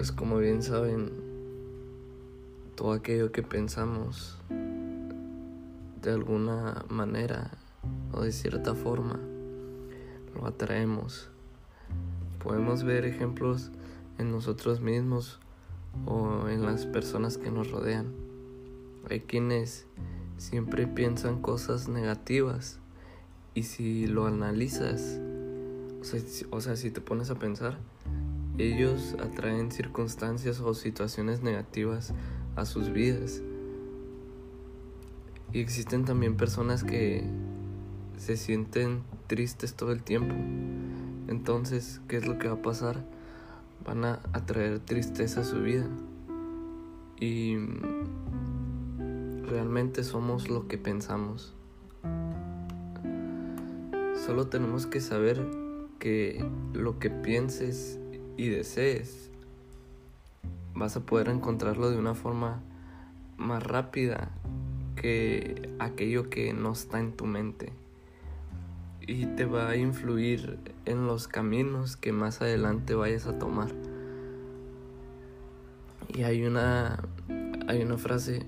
pues como bien saben, todo aquello que pensamos de alguna manera o de cierta forma lo atraemos. Podemos ver ejemplos en nosotros mismos o en las personas que nos rodean. Hay quienes siempre piensan cosas negativas y si lo analizas, o sea, si te pones a pensar, ellos atraen circunstancias o situaciones negativas a sus vidas. Y existen también personas que se sienten tristes todo el tiempo. Entonces, ¿qué es lo que va a pasar? Van a atraer tristeza a su vida. Y realmente somos lo que pensamos. Solo tenemos que saber que lo que pienses y desees, vas a poder encontrarlo de una forma más rápida que aquello que no está en tu mente. Y te va a influir en los caminos que más adelante vayas a tomar. Y hay una, hay una frase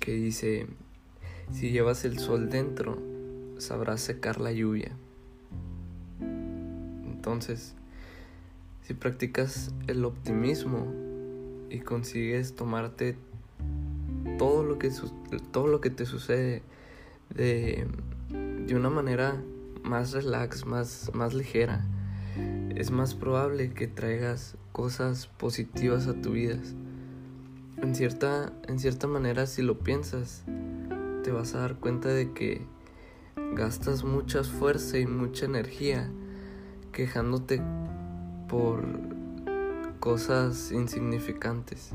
que dice, si llevas el sol dentro, sabrás secar la lluvia. Entonces, si practicas el optimismo y consigues tomarte todo lo que, todo lo que te sucede de, de una manera más relax, más, más ligera, es más probable que traigas cosas positivas a tu vida. En cierta, en cierta manera, si lo piensas, te vas a dar cuenta de que gastas mucha fuerza y mucha energía quejándote por cosas insignificantes.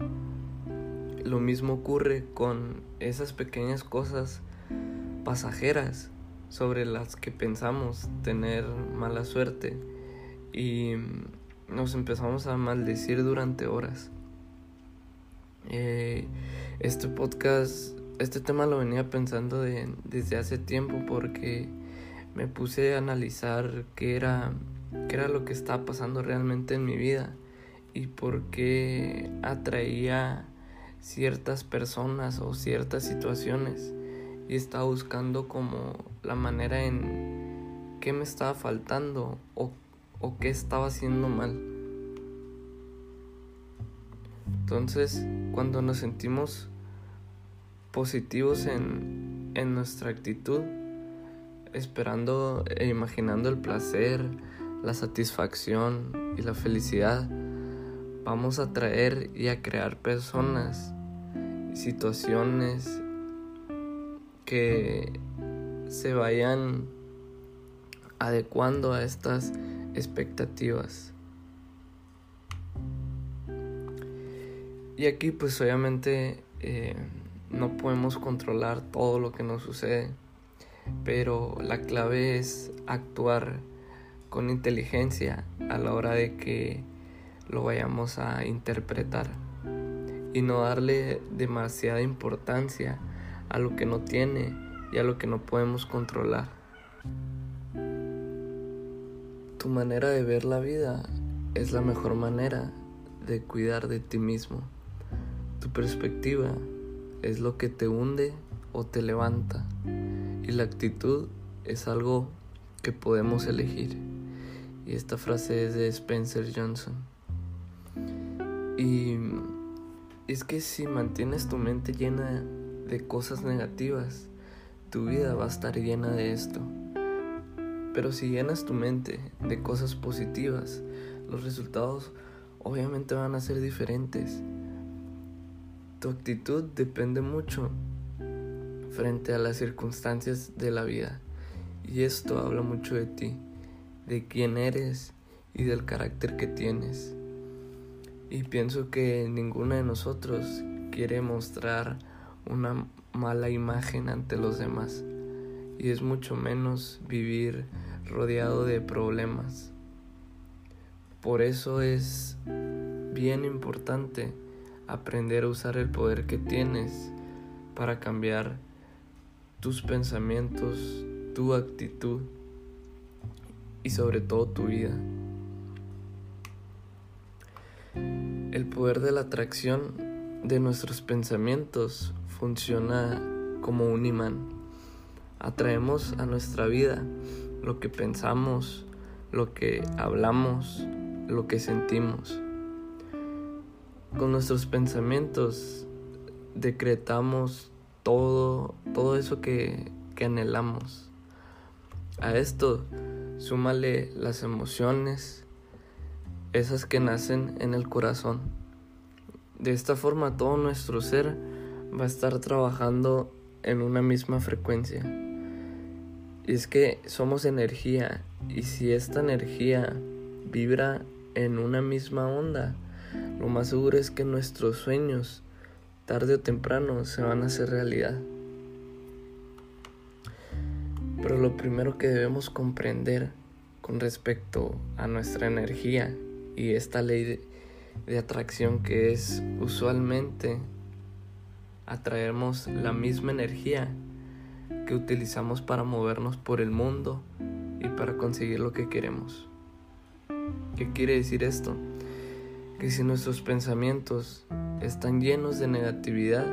Lo mismo ocurre con esas pequeñas cosas pasajeras sobre las que pensamos tener mala suerte y nos empezamos a maldecir durante horas. Eh, este podcast, este tema lo venía pensando desde hace tiempo porque me puse a analizar qué era qué era lo que estaba pasando realmente en mi vida y por qué atraía ciertas personas o ciertas situaciones y estaba buscando como la manera en qué me estaba faltando o, o qué estaba haciendo mal. Entonces, cuando nos sentimos positivos en, en nuestra actitud, esperando e imaginando el placer, la satisfacción y la felicidad, vamos a traer y a crear personas situaciones que se vayan adecuando a estas expectativas. Y aquí pues obviamente eh, no podemos controlar todo lo que nos sucede, pero la clave es actuar con inteligencia a la hora de que lo vayamos a interpretar y no darle demasiada importancia a lo que no tiene y a lo que no podemos controlar. Tu manera de ver la vida es la mejor manera de cuidar de ti mismo. Tu perspectiva es lo que te hunde o te levanta y la actitud es algo que podemos elegir. Y esta frase es de Spencer Johnson. Y es que si mantienes tu mente llena de cosas negativas, tu vida va a estar llena de esto. Pero si llenas tu mente de cosas positivas, los resultados obviamente van a ser diferentes. Tu actitud depende mucho frente a las circunstancias de la vida. Y esto habla mucho de ti de quién eres y del carácter que tienes. Y pienso que ninguno de nosotros quiere mostrar una mala imagen ante los demás. Y es mucho menos vivir rodeado de problemas. Por eso es bien importante aprender a usar el poder que tienes para cambiar tus pensamientos, tu actitud y sobre todo tu vida. El poder de la atracción de nuestros pensamientos funciona como un imán. Atraemos a nuestra vida lo que pensamos, lo que hablamos, lo que sentimos. Con nuestros pensamientos decretamos todo, todo eso que, que anhelamos. A esto súmale las emociones, esas que nacen en el corazón. De esta forma todo nuestro ser va a estar trabajando en una misma frecuencia. Y es que somos energía y si esta energía vibra en una misma onda, lo más seguro es que nuestros sueños, tarde o temprano, se van a hacer realidad. Pero lo primero que debemos comprender con respecto a nuestra energía y esta ley de, atracción que es usualmente atraemos la misma energía que utilizamos para movernos por el mundo y para conseguir lo que queremos. ¿Qué quiere decir esto? Que si nuestros pensamientos están llenos de negatividad,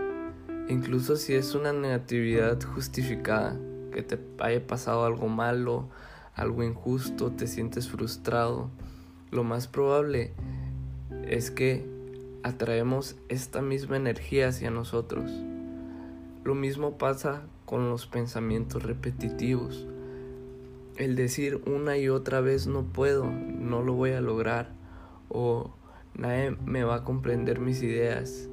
incluso si es una negatividad justificada, que te haya pasado algo malo, algo injusto, te sientes frustrado, lo más probable es que atraemos esta misma energía hacia nosotros. Lo mismo pasa con los pensamientos repetitivos. El decir una y otra vez no puedo, no lo voy a lograr o nadie me va a comprender mis ideas.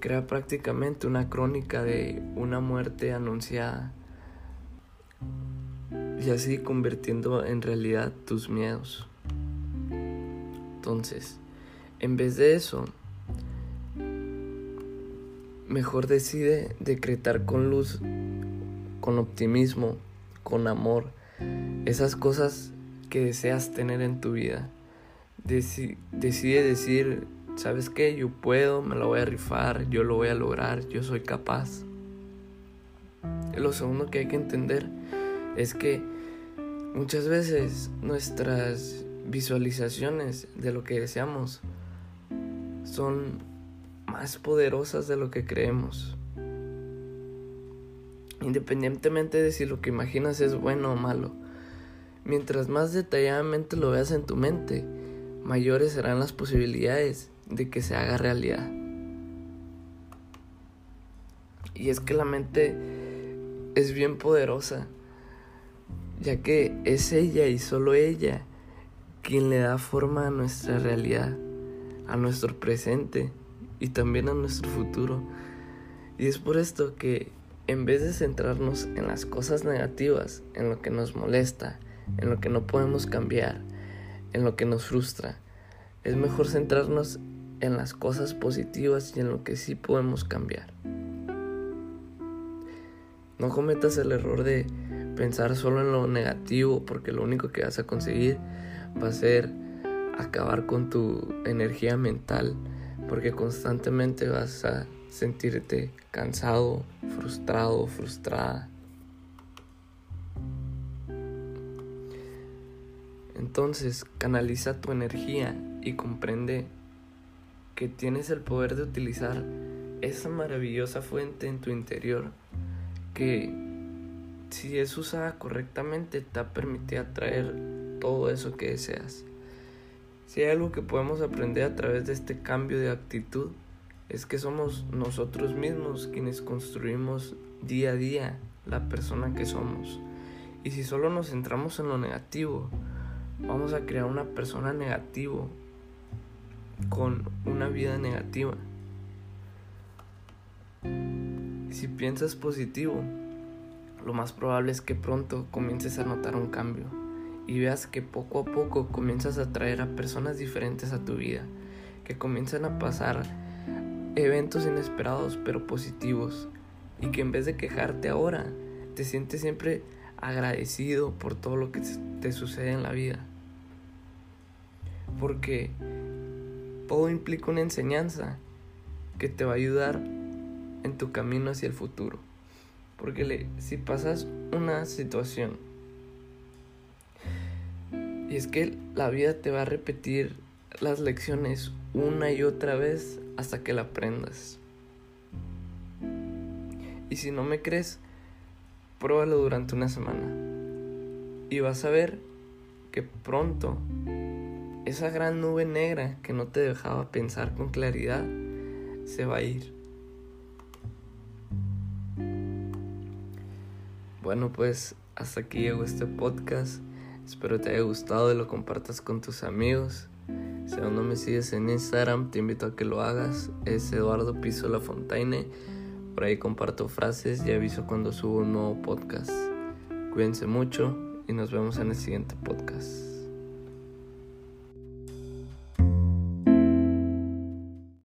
Crea prácticamente una crónica de una muerte anunciada y así convirtiendo en realidad tus miedos. Entonces, en vez de eso, mejor decide decretar con luz, con optimismo, con amor, esas cosas que deseas tener en tu vida. decide decir, ¿sabes qué? Yo puedo, me lo voy a rifar, yo lo voy a lograr, yo soy capaz. Lo segundo que hay que entender es que muchas veces nuestras visualizaciones de lo que deseamos son más poderosas de lo que creemos. Independientemente de si lo que imaginas es bueno o malo, mientras más detalladamente lo veas en tu mente, mayores serán las posibilidades de que se haga realidad. Y es que la mente es bien poderosa ya que es ella y solo ella quien le da forma a nuestra realidad, a nuestro presente y también a nuestro futuro. Y es por esto que en vez de centrarnos en las cosas negativas, en lo que nos molesta, en lo que no podemos cambiar, en lo que nos frustra, es mejor centrarnos en las cosas positivas y en lo que sí podemos cambiar. No cometas el error de pensar solo en lo negativo porque lo único que vas a conseguir va a ser acabar con tu energía mental porque constantemente vas a sentirte cansado, frustrado, frustrada. Entonces canaliza tu energía y comprende que tienes el poder de utilizar esa maravillosa fuente en tu interior que si es usada correctamente, te permitir atraer todo eso que deseas. Si hay algo que podemos aprender a través de este cambio de actitud, es que somos nosotros mismos quienes construimos día a día la persona que somos. Y si solo nos centramos en lo negativo, vamos a crear una persona negativo con una vida negativa. Si piensas positivo, lo más probable es que pronto comiences a notar un cambio y veas que poco a poco comienzas a atraer a personas diferentes a tu vida, que comienzan a pasar eventos inesperados pero positivos y que en vez de quejarte ahora, te sientes siempre agradecido por todo lo que te sucede en la vida. Porque todo implica una enseñanza que te va a ayudar en tu camino hacia el futuro. Porque si pasas una situación y es que la vida te va a repetir las lecciones una y otra vez hasta que la aprendas. Y si no me crees, pruébalo durante una semana. Y vas a ver que pronto esa gran nube negra que no te dejaba pensar con claridad se va a ir. Bueno, pues hasta aquí llegó este podcast. Espero te haya gustado y lo compartas con tus amigos. Si aún no me sigues en Instagram, te invito a que lo hagas. Es Eduardo Piso La Fontaine. Por ahí comparto frases y aviso cuando subo un nuevo podcast. Cuídense mucho y nos vemos en el siguiente podcast.